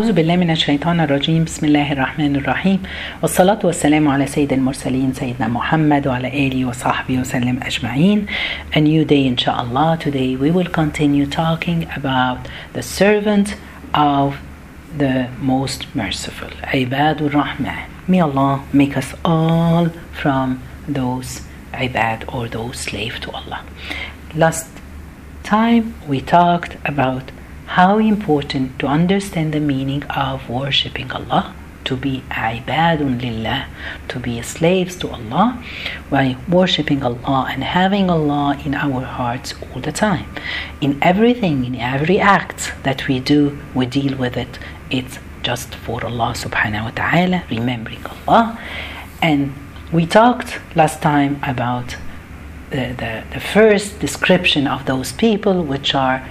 أعوذ بالله من الشيطان الرجيم بسم الله الرحمن الرحيم والصلاة والسلام على سيد المرسلين سيدنا محمد وعلى آله وصحبه وسلم أجمعين A new day inshallah Today we will continue talking about the servant of the most merciful عباد الرحمن May Allah make us all from those عباد or those slave to Allah Last time we talked about how important to understand the meaning of worshipping Allah, to be ibadun lillah, to be slaves to Allah, by worshipping Allah and having Allah in our hearts all the time. In everything, in every act that we do, we deal with it. It's just for Allah subhanahu wa ta'ala, remembering Allah. And we talked last time about the, the, the first description of those people, which are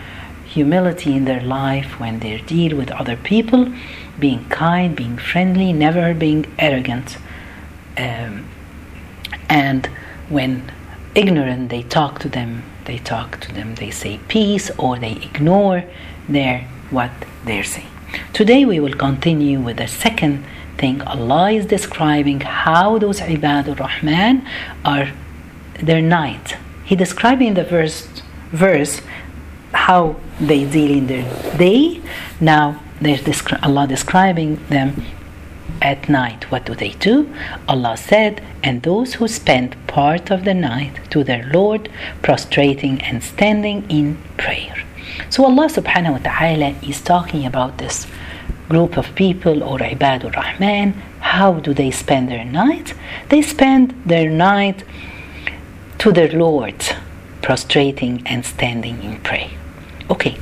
humility in their life when they deal with other people, being kind, being friendly, never being arrogant. Um, and when ignorant, they talk to them, they talk to them, they say peace, or they ignore their what they're saying. Today we will continue with the second thing. Allah is describing how those ibadur rahman are their night. He described in the first verse how they deal in their day. Now there's descri- Allah describing them at night. What do they do? Allah said, and those who spend part of the night to their Lord, prostrating and standing in prayer. So Allah subhanahu wa ta'ala is talking about this group of people or ibadur rahman. How do they spend their night? They spend their night to their Lord, prostrating and standing in prayer. Okay,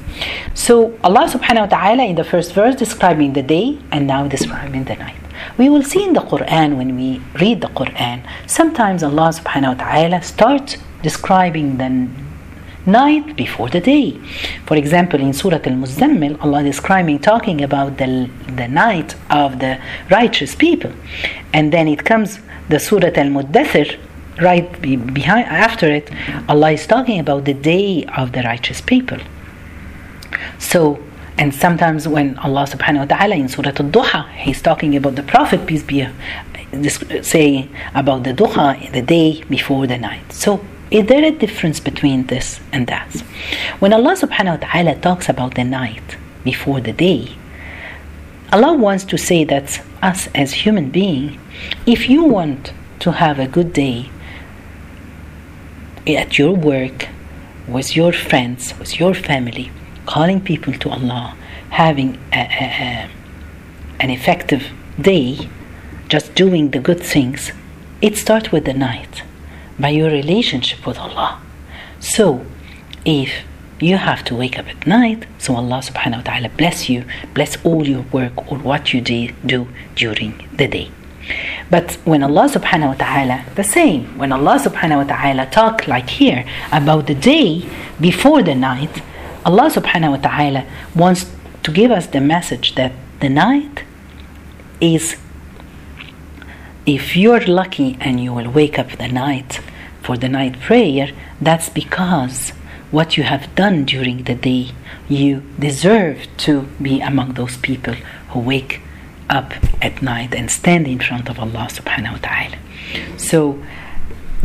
so Allah subhanahu wa ta'ala in the first verse describing the day and now describing the night. We will see in the Quran when we read the Quran, sometimes Allah subhanahu wa ta'ala starts describing the night before the day. For example, in Surah Al Muzammil, Allah describing talking about the, the night of the righteous people. And then it comes the Surah Al Muddathir, right behind after it, Allah is talking about the day of the righteous people. So, and sometimes when Allah subhanahu wa ta'ala in Surah Al-Duha, He's talking about the Prophet, peace be upon him say about the Duha, the day before the night. So, is there a difference between this and that? When Allah subhanahu wa ta'ala talks about the night before the day, Allah wants to say that us as human being, if you want to have a good day at your work, with your friends, with your family, calling people to Allah, having a, a, a, an effective day, just doing the good things, it starts with the night, by your relationship with Allah. So, if you have to wake up at night, so Allah subhanahu wa ta'ala bless you, bless all your work or what you do during the day. But when Allah subhanahu wa ta'ala, the same, when Allah subhanahu wa ta'ala talk like here about the day before the night, Allah subhanahu wa ta'ala wants to give us the message that the night is if you're lucky and you will wake up the night for the night prayer, that's because what you have done during the day, you deserve to be among those people who wake up at night and stand in front of Allah subhanahu wa ta'ala. So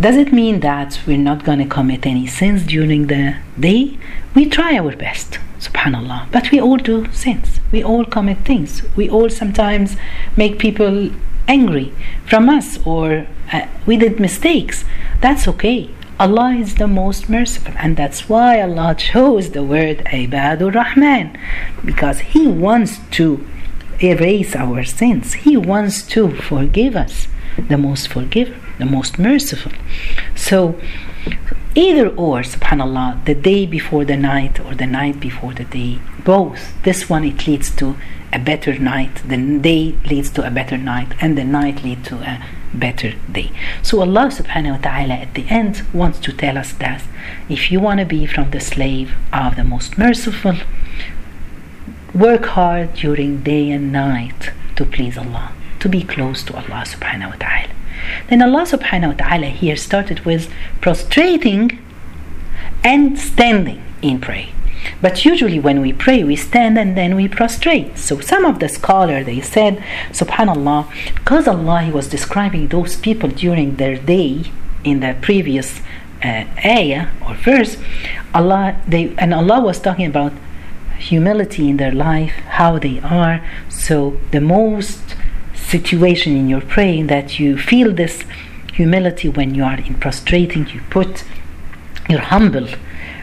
does it mean that we're not going to commit any sins during the day? We try our best, subhanallah. But we all do sins. We all commit things. We all sometimes make people angry from us or uh, we did mistakes. That's okay. Allah is the most merciful, and that's why Allah chose the word Ibadur Rahman because He wants to erase our sins, He wants to forgive us, the most forgiver the most merciful. So, either or, subhanAllah, the day before the night or the night before the day, both. This one it leads to a better night, the day leads to a better night, and the night leads to a better day. So Allah subhanahu wa ta'ala at the end wants to tell us that if you want to be from the slave of the most merciful, work hard during day and night to please Allah, to be close to Allah subhanahu wa ta'ala. Then Allah subhanahu wa ta'ala here started with prostrating and standing in prayer. But usually when we pray, we stand and then we prostrate. So some of the scholar they said, Subhanallah, because Allah he was describing those people during their day in the previous uh, ayah or verse, Allah they and Allah was talking about humility in their life, how they are. So the most situation in your praying that you feel this humility when you are in prostrating, you put you're humble.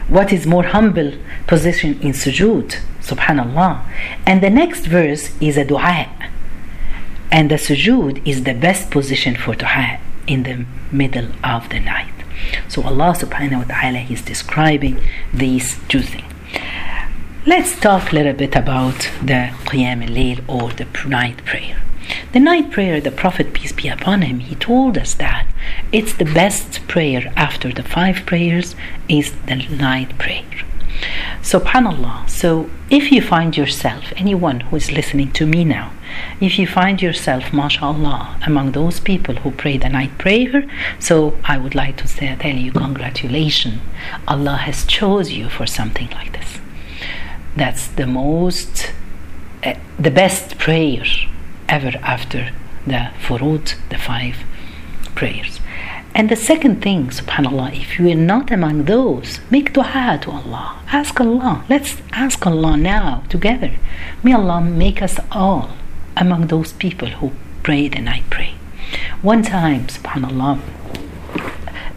What is more humble position in sujood? Subhanallah. And the next verse is a dua. And the sujood is the best position for dua in the middle of the night. So Allah subhanahu wa ta'ala is describing these two things. Let's talk a little bit about the Qiyam al-Layl or the night prayer. The night prayer, the Prophet, peace be upon him, he told us that it's the best prayer after the five prayers is the night prayer. Subhanallah. So if you find yourself, anyone who is listening to me now, if you find yourself, mashallah, among those people who pray the night prayer, so I would like to say, tell you congratulations. Allah has chose you for something like this. That's the most, uh, the best prayer ever after the furud, the five prayers. And the second thing, subhanAllah, if you are not among those, make dua to Allah. Ask Allah. Let's ask Allah now together. May Allah make us all among those people who pray the night pray. One time, subhanAllah,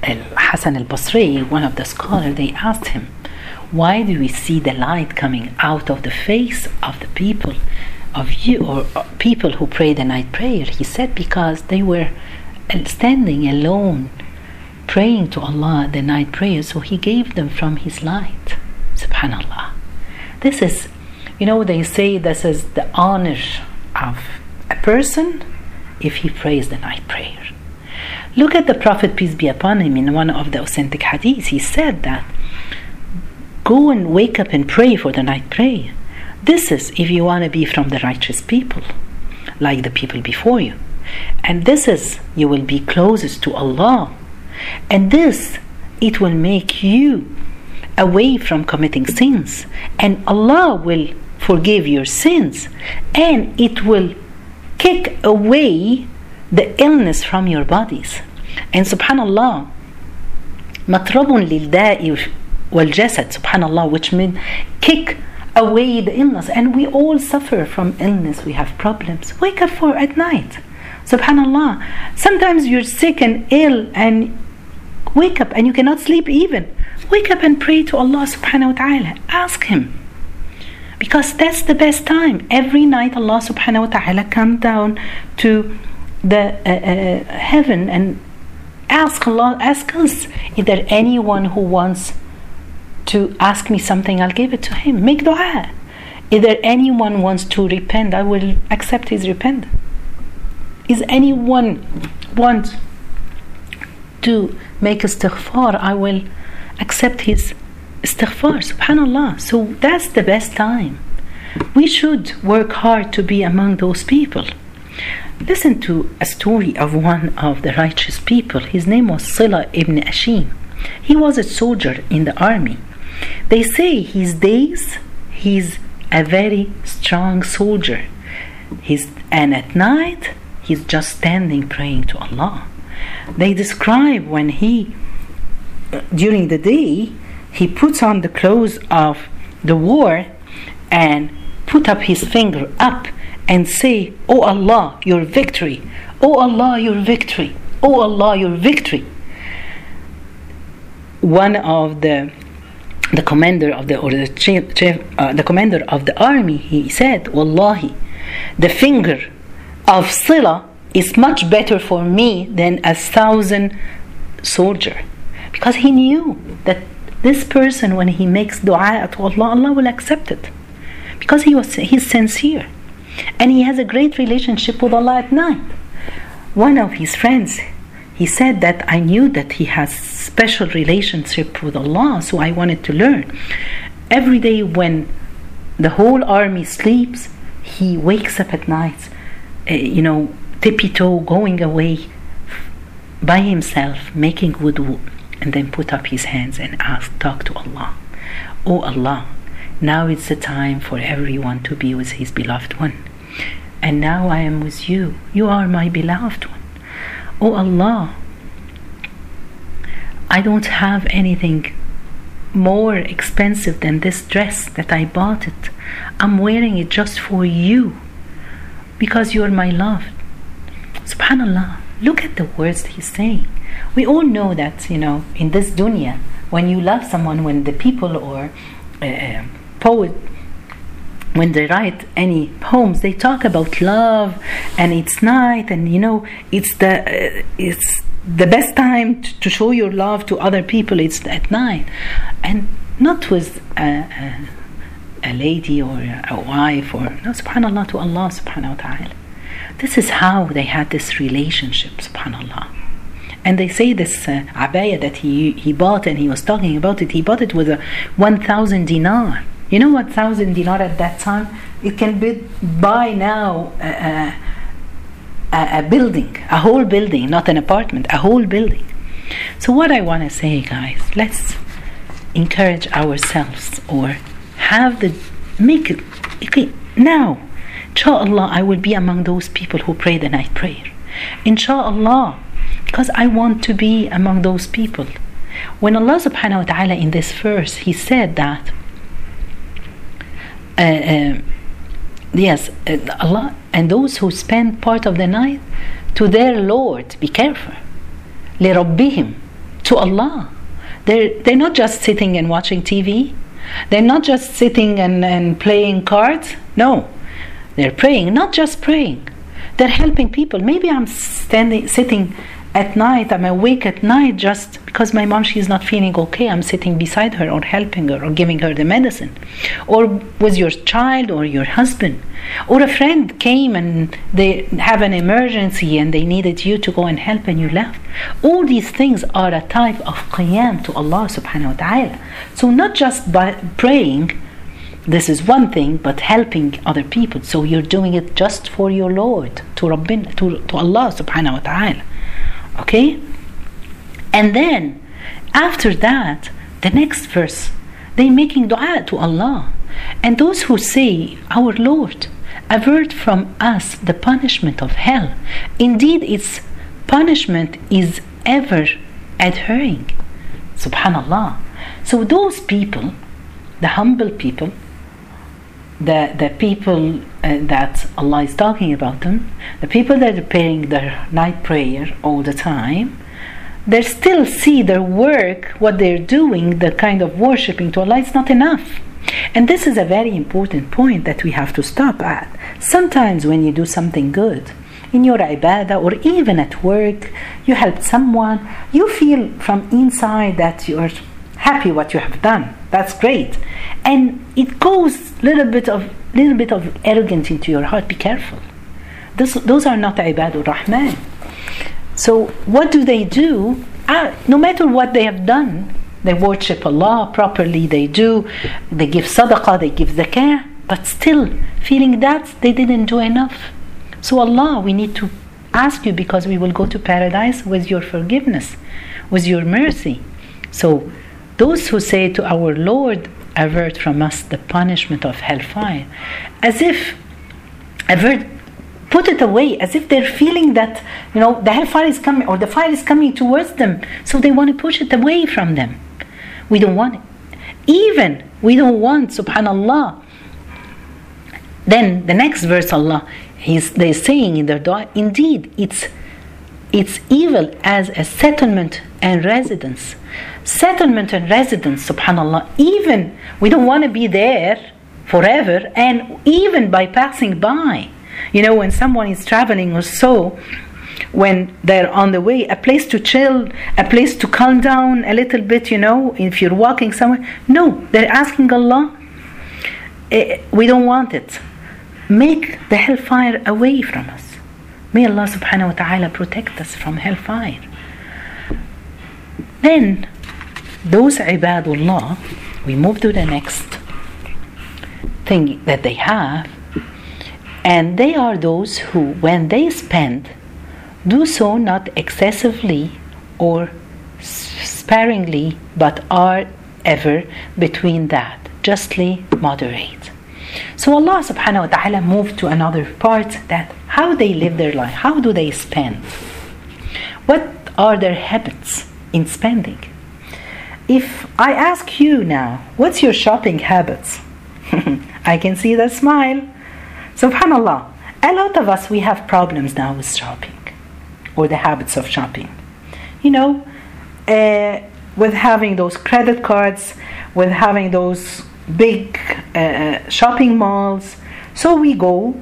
Hassan al Basri, one of the scholars, they asked him, Why do we see the light coming out of the face of the people of you or people who pray the night prayer? He said, Because they were standing alone praying to Allah the night prayer, so He gave them from His light. Subhanallah. This is, you know, they say this is the honor of a person if he prays the night prayer. Look at the Prophet, peace be upon him, in one of the authentic hadiths. He said that go and wake up and pray for the night prayer. This is if you want to be from the righteous people, like the people before you. And this is you will be closest to Allah. And this it will make you away from committing sins. And Allah will forgive your sins. And it will kick away the illness from your bodies. And subhanallah, lilda'i wal jasad, subhanallah, which means kick away the illness. And we all suffer from illness. We have problems. Wake up for at night. Subhanallah. Sometimes you're sick and ill and wake up and you cannot sleep even. Wake up and pray to Allah subhanahu wa ta'ala. Ask Him. Because that's the best time. Every night Allah subhanahu wa ta'ala come down to the uh, uh, heaven and ask Allah, ask us, is there anyone who wants to ask me something, I'll give it to him. Make dua. Is there anyone wants to repent, I will accept his repent. Is anyone want to make istighfar, I will accept his istighfar. Subhanallah. So that's the best time. We should work hard to be among those people. Listen to a story of one of the righteous people. His name was Sila ibn Ashyam. He was a soldier in the army. They say his days he's a very strong soldier. He's, and at night he's just standing praying to Allah. They describe when he during the day he puts on the clothes of the war and put up his finger up and say, Oh Allah, your victory. Oh Allah, your victory. Oh Allah, your victory. One of the the commander of the or the chief, uh, the commander of the army he said wallahi the finger of sila is much better for me than a thousand soldier. Because he knew that this person when he makes dua to Allah Allah will accept it. Because he was he's sincere. And he has a great relationship with Allah at night. One of his friends, he said that I knew that he has special relationship with Allah, so I wanted to learn. Every day when the whole army sleeps, he wakes up at night, uh, you know, tippy toe, going away by himself, making wudu, and then put up his hands and ask, talk to Allah. Oh Allah, Now it's the time for everyone to be with his beloved one. And now I am with you. You are my beloved one. Oh Allah, I don't have anything more expensive than this dress that I bought it. I'm wearing it just for you because you're my love. Subhanallah, look at the words he's saying. We all know that, you know, in this dunya, when you love someone, when the people or uh, poet when they write any poems they talk about love and it's night and you know it's the uh, it's the best time to, to, show your love to other people. It's at night. And not with a, a, a lady or a wife or no subhanallah to allah subhanahu wa ta'ala. This is how they had this relationship subhanallah. And they say this uh, abaya that he, he bought and he was talking about it he bought it with a 1000 dinar you know what 1000 dinar at that time it can be buy now a, a, a building a whole building not an apartment a whole building so what i want to say guys let's encourage ourselves or have the make it okay now inshallah i will be among those people who pray the night prayer inshallah because I want to be among those people. When Allah subhanahu wa ta'ala in this verse, He said that, yes, uh, Allah, and those who spend part of the night to their Lord, be careful, لِرَبِّهِمْ, to Allah. They're, they're not just sitting and watching TV. They're not just sitting and, and playing cards. No, they're praying, not just praying. They're helping people. Maybe I'm standing, sitting at night i'm awake at night just because my mom she's not feeling okay. I'm sitting beside her or helping her or giving her the medicine. Or with your child or your husband? Or a friend came and they have an emergency and they needed you to go and help and you left. All these things are a type of qiyam to allah subhanahu wa ta'ala. So not just by praying this is one thing but helping other people. So you're doing it just for your lord to rabbin to, to allah subhanahu wa ta'ala Okay? And then after that, the next verse, they making dua to Allah. And those who say, Our Lord, avert from us the punishment of hell. Indeed, its punishment is ever adhering. Subhanallah. So those people, the humble people, the, the people uh, that Allah is talking about them, the people that are praying their night prayer all the time, they still see their work, what they're doing, the kind of worshiping to Allah, it's not enough. And this is a very important point that we have to stop at. Sometimes when you do something good, in your ibadah or even at work, you help someone, you feel from inside that you're happy what you have done. That's great. And it goes little bit of little bit of arrogance into your heart. Be careful. This, those are not ibadur rahman. So what do they do? Ah, no matter what they have done, they worship Allah properly. They do. They give sadaqah. They give zakah. But still, feeling that they didn't do enough. So Allah, we need to ask you because we will go to paradise with your forgiveness, with your mercy. So those who say to our Lord, avert from us the punishment of hellfire, as if avert put it away as if they're feeling that you know the hellfire is coming or the fire is coming towards them so they want to push it away from them. We don't want it. Even we don't want subhanallah then the next verse allah he's they're saying in their dua indeed it's it's evil as a settlement and residence settlement and residence, subhanAllah, even we don't want to be there forever, and even by passing by. You know, when someone is traveling or so, when they're on the way, a place to chill, a place to calm down a little bit, you know, if you're walking somewhere. No, they're asking Allah, eh, we don't want it. Make the hellfire away from us. May Allah subhanahu wa ta'ala protect us from hellfire. Then those ibadullah, we move to the next thing that they have, and they are those who, when they spend, do so not excessively or sparingly, but are ever between that. justly moderate. So Allah subhanahu wa ta'ala moved to another part that how they live their life, how do they spend? What are their habits in spending? If I ask you now, what's your shopping habits? I can see the smile. Subhanallah, a lot of us we have problems now with shopping or the habits of shopping. You know, uh, with having those credit cards, with having those big uh, uh, shopping malls. So we go,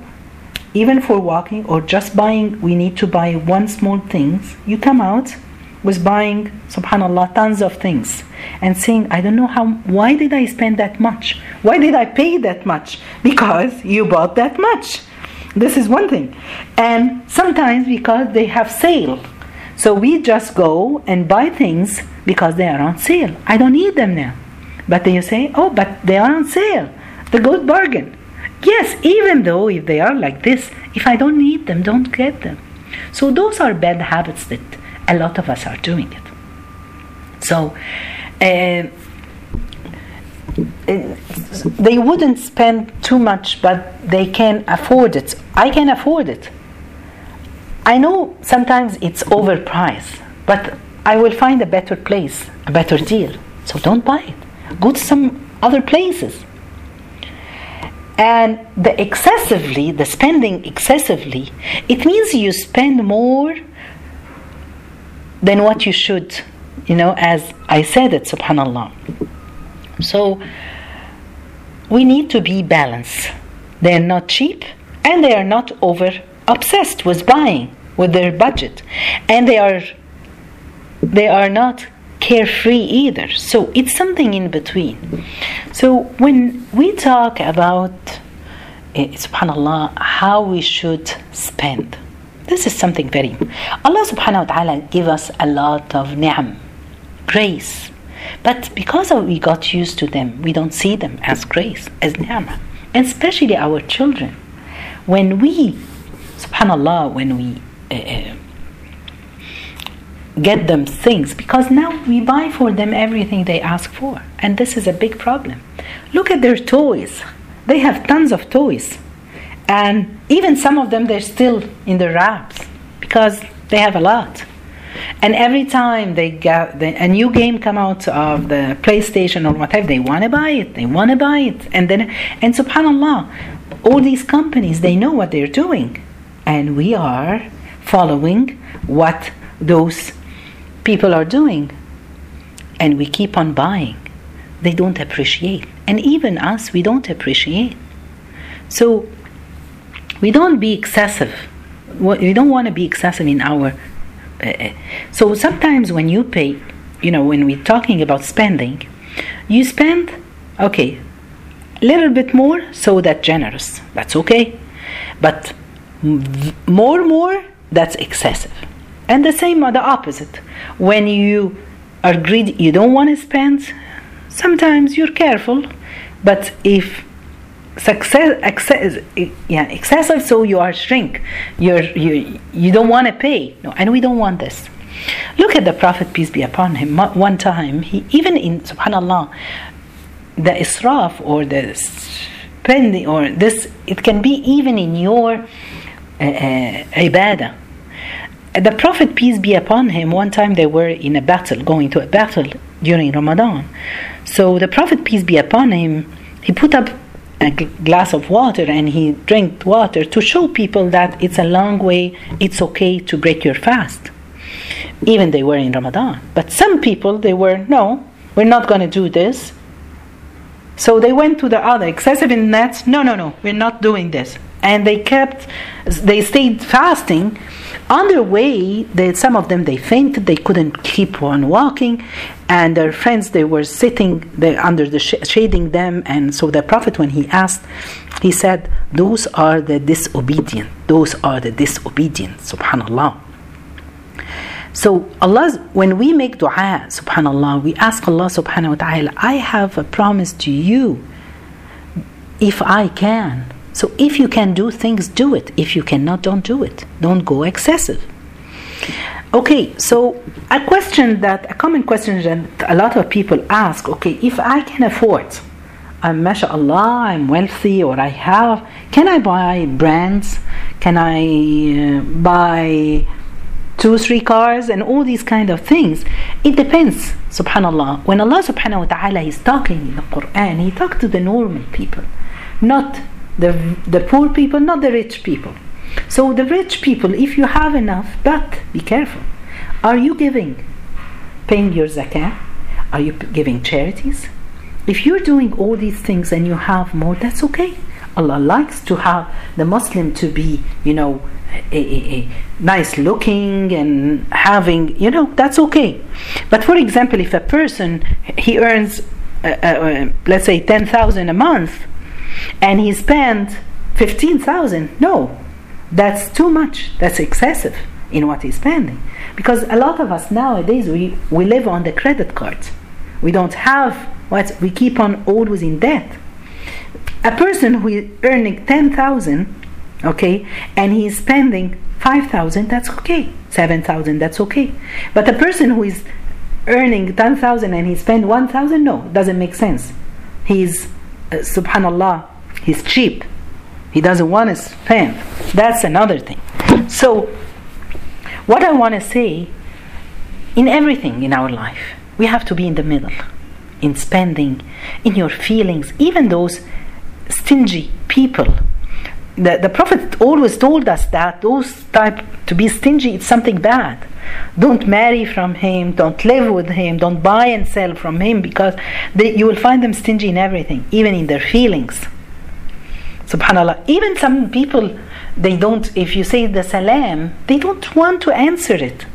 even for walking or just buying, we need to buy one small things. You come out with buying, subhanAllah, tons of things and saying, I don't know how, why did I spend that much? Why did I pay that much? Because you bought that much. This is one thing. And sometimes because they have sale. So we just go and buy things because they are on sale. I don't need them now. But then you say, oh, but they are on sale. The good bargain. Yes, even though if they are like this, if I don't need them, don't get them. So those are bad habits that a lot of us are doing it. So uh, they wouldn't spend too much, but they can afford it. I can afford it. I know sometimes it's overpriced, but I will find a better place, a better deal. So don't buy it. Go to some other places. And the excessively, the spending excessively, it means you spend more than what you should, you know, as I said it, subhanAllah. So we need to be balanced. They are not cheap and they are not over obsessed with buying with their budget. And they are they are not carefree either. So it's something in between. So when we talk about uh, subhanallah how we should spend this is something very Allah subhanahu wa ta'ala give us a lot of ni'am grace but because of we got used to them, we don't see them as grace, as ni'mah. And especially our children. When we, subhanAllah, when we uh, uh, get them things, because now we buy for them everything they ask for. And this is a big problem. Look at their toys. They have tons of toys. And even some of them, they're still in the wraps because they have a lot. And every time they get the, a new game come out of the PlayStation or whatever, they want to buy it. They want to buy it, and then and Subhanallah, all these companies they know what they're doing, and we are following what those people are doing, and we keep on buying. They don't appreciate, and even us, we don't appreciate. So we don't be excessive. We don't want to be excessive in our uh, so sometimes when you pay, you know, when we're talking about spending, you spend, okay, a little bit more, so that generous. That's okay. But more, more, that's excessive. And the same are the opposite. When you are greedy, you don't want to spend, sometimes you're careful. But if success excess, yeah excessive so you are shrink. You're you you don't want to pay. No and we don't want this. Look at the prophet peace be upon him one time he even in subhanallah the israf or the spending or this it can be even in your uh, uh, ibadah. The prophet peace be upon him one time they were in a battle going to a battle during ramadan. So the prophet peace be upon him he put up a glass of water and he drank water to show people that it's a long way, it's okay to break your fast. Even they were in Ramadan. But some people, they were, no, we're not going to do this. So they went to the other, excessive in nets, no, no, no, we're not doing this. And they kept, they stayed fasting. On their way, they, some of them, they fainted, they couldn't keep on walking and their friends they were sitting there under the sh- shading them and so the prophet when he asked he said those are the disobedient those are the disobedient subhanallah. So allah when we make dua subhanallah we ask allah subhanahu wa ta'ala i have a promise to you. If i can so if you can do things do it if you cannot don't do it don't go excessive Okay, so a question that a common question that a lot of people ask, okay, if I can afford I'm mashallah, I'm wealthy, or I have. Can I buy brands? Can I uh, buy two, three cars, and all these kind of things? It depends, subhanallah. When Allah subhanahu wa ta'ala is talking in the Quran, He talks to the normal people, not the, the poor people, not the rich people. So the rich people, if you have enough, but be careful. Are you giving, paying your zakah? Are you giving charities? If you're doing all these things and you have more, that's okay. Allah likes to have the Muslim to be, you know, a, a, a nice looking and having, you know, that's okay. But for example, if a person he earns, uh, uh, let's say, ten thousand a month, and he spends fifteen thousand, no, that's too much. That's excessive in what he's spending. Because a lot of us nowadays we, we live on the credit cards. We don't have what we keep on always in debt. A person who is earning ten thousand, okay, and he's spending five thousand, that's okay. Seven thousand, that's okay. But a person who is earning ten thousand and he spend one thousand, no, doesn't make sense. He's uh, subhanallah, he's cheap. He doesn't want to spend. That's another thing. So, what I want to say in everything in our life, we have to be in the middle in spending, in your feelings, even those stingy people. The, the Prophet always told us that those type to be stingy it's something bad. Don't marry from him, don't live with him, don't buy and sell from him because they, you will find them stingy in everything, even in their feelings. Subhanallah. Even some people, they don't, if you say the salam, they don't want to answer it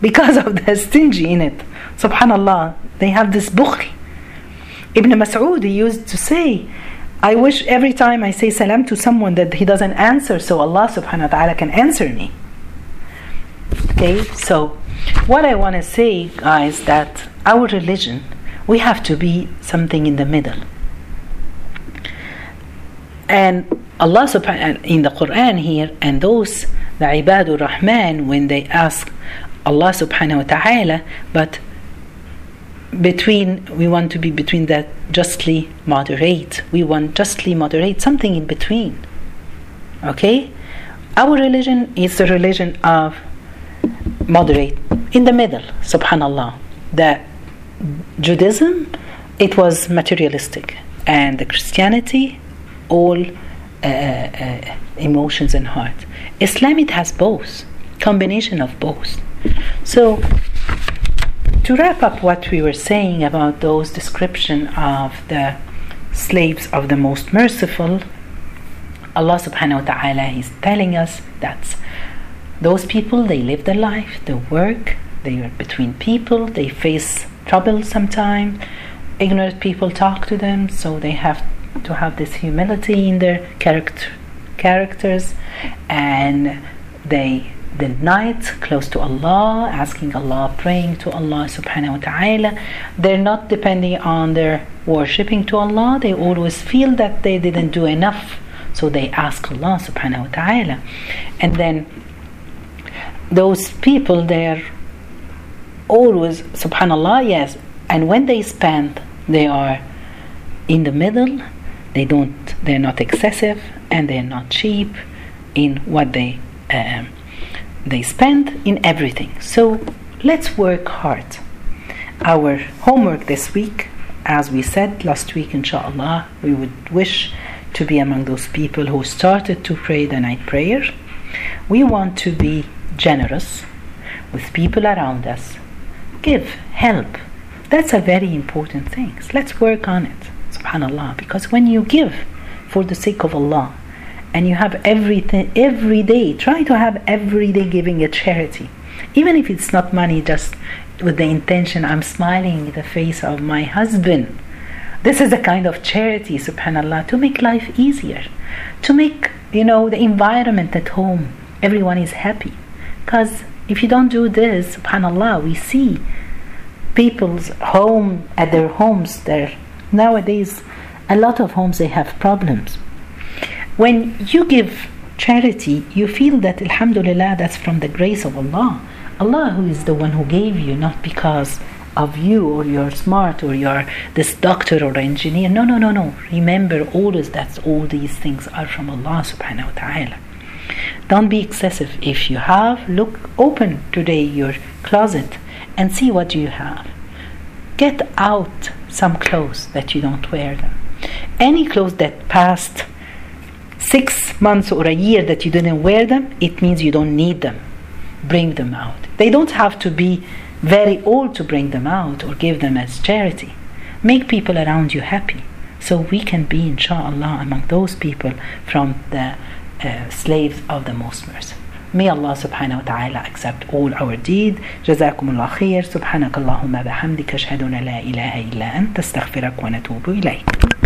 because of the stingy in it. Subhanallah, they have this bukhl. Ibn Mas'ud used to say, I wish every time I say salam to someone that he doesn't answer so Allah subhanahu wa ta'ala can answer me. Okay, so what I want to say, guys, that our religion, we have to be something in the middle. And Allah subhanahu in the Quran here, and those the ibadur rahman when they ask Allah subhanahu wa ta'ala, but between we want to be between that justly moderate. We want justly moderate something in between. Okay? Our religion is the religion of moderate. In the middle subhanallah. The judaism it was materialistic. And the christianity all uh, uh, emotions and heart. Islam it has both. Combination of both. So to wrap up what we were saying about those description of the slaves of the most merciful, Allah subhanahu wa ta'ala is telling us that those people they live their life, they work, they are between people, they face trouble sometimes. Ignorant people talk to them, so they have to have this humility in their character characters and they the night close to Allah, asking Allah, praying to Allah subhanahu wa ta'ala. They're not depending on their worshipping to Allah, they always feel that they didn't do enough. So they ask Allah subhanahu wa ta'ala. And then those people they're always subhanallah, yes. And when they spend they are in the middle, they don't they're not excessive and they're not cheap in what they um, they spend in everything. So let's work hard. Our homework this week, as we said last week, inshallah, we would wish to be among those people who started to pray the night prayer. We want to be generous with people around us. Give, help. That's a very important thing. Let's work on it, subhanAllah, because when you give for the sake of Allah, and you have everything every day try to have every day giving a charity. Even if it's not money just with the intention i'm smiling in the face of my husband. This is a kind of charity subhanallah to make life easier. To make you know the environment at home everyone is happy. Because if you don't do this subhanallah we see people's home at their homes there. Nowadays a lot of homes they have problems when you give charity, you feel that Alhamdulillah, that's from the grace of Allah. Allah, who is the one who gave you, not because of you or you're smart or you're this doctor or engineer. No, no, no, no. Remember always that all these things are from Allah subhanahu wa ta'ala. Don't be excessive. If you have, look open today your closet and see what you have. Get out some clothes that you don't wear them. Any clothes that passed six months or a year that you didn't wear them, it means you don't need them. Bring them out. They don't have to be very old to bring them out or give them as charity. Make people around you happy so we can be, inshallah, among those people from the uh, slaves of the most merciful. May Allah subhanahu wa ta'ala accept all our deed. جزاكم الله خير. سبحانك اللهم بحمدك أشهد أن لا إله إلا أنت استغفرك ونتوب إليك.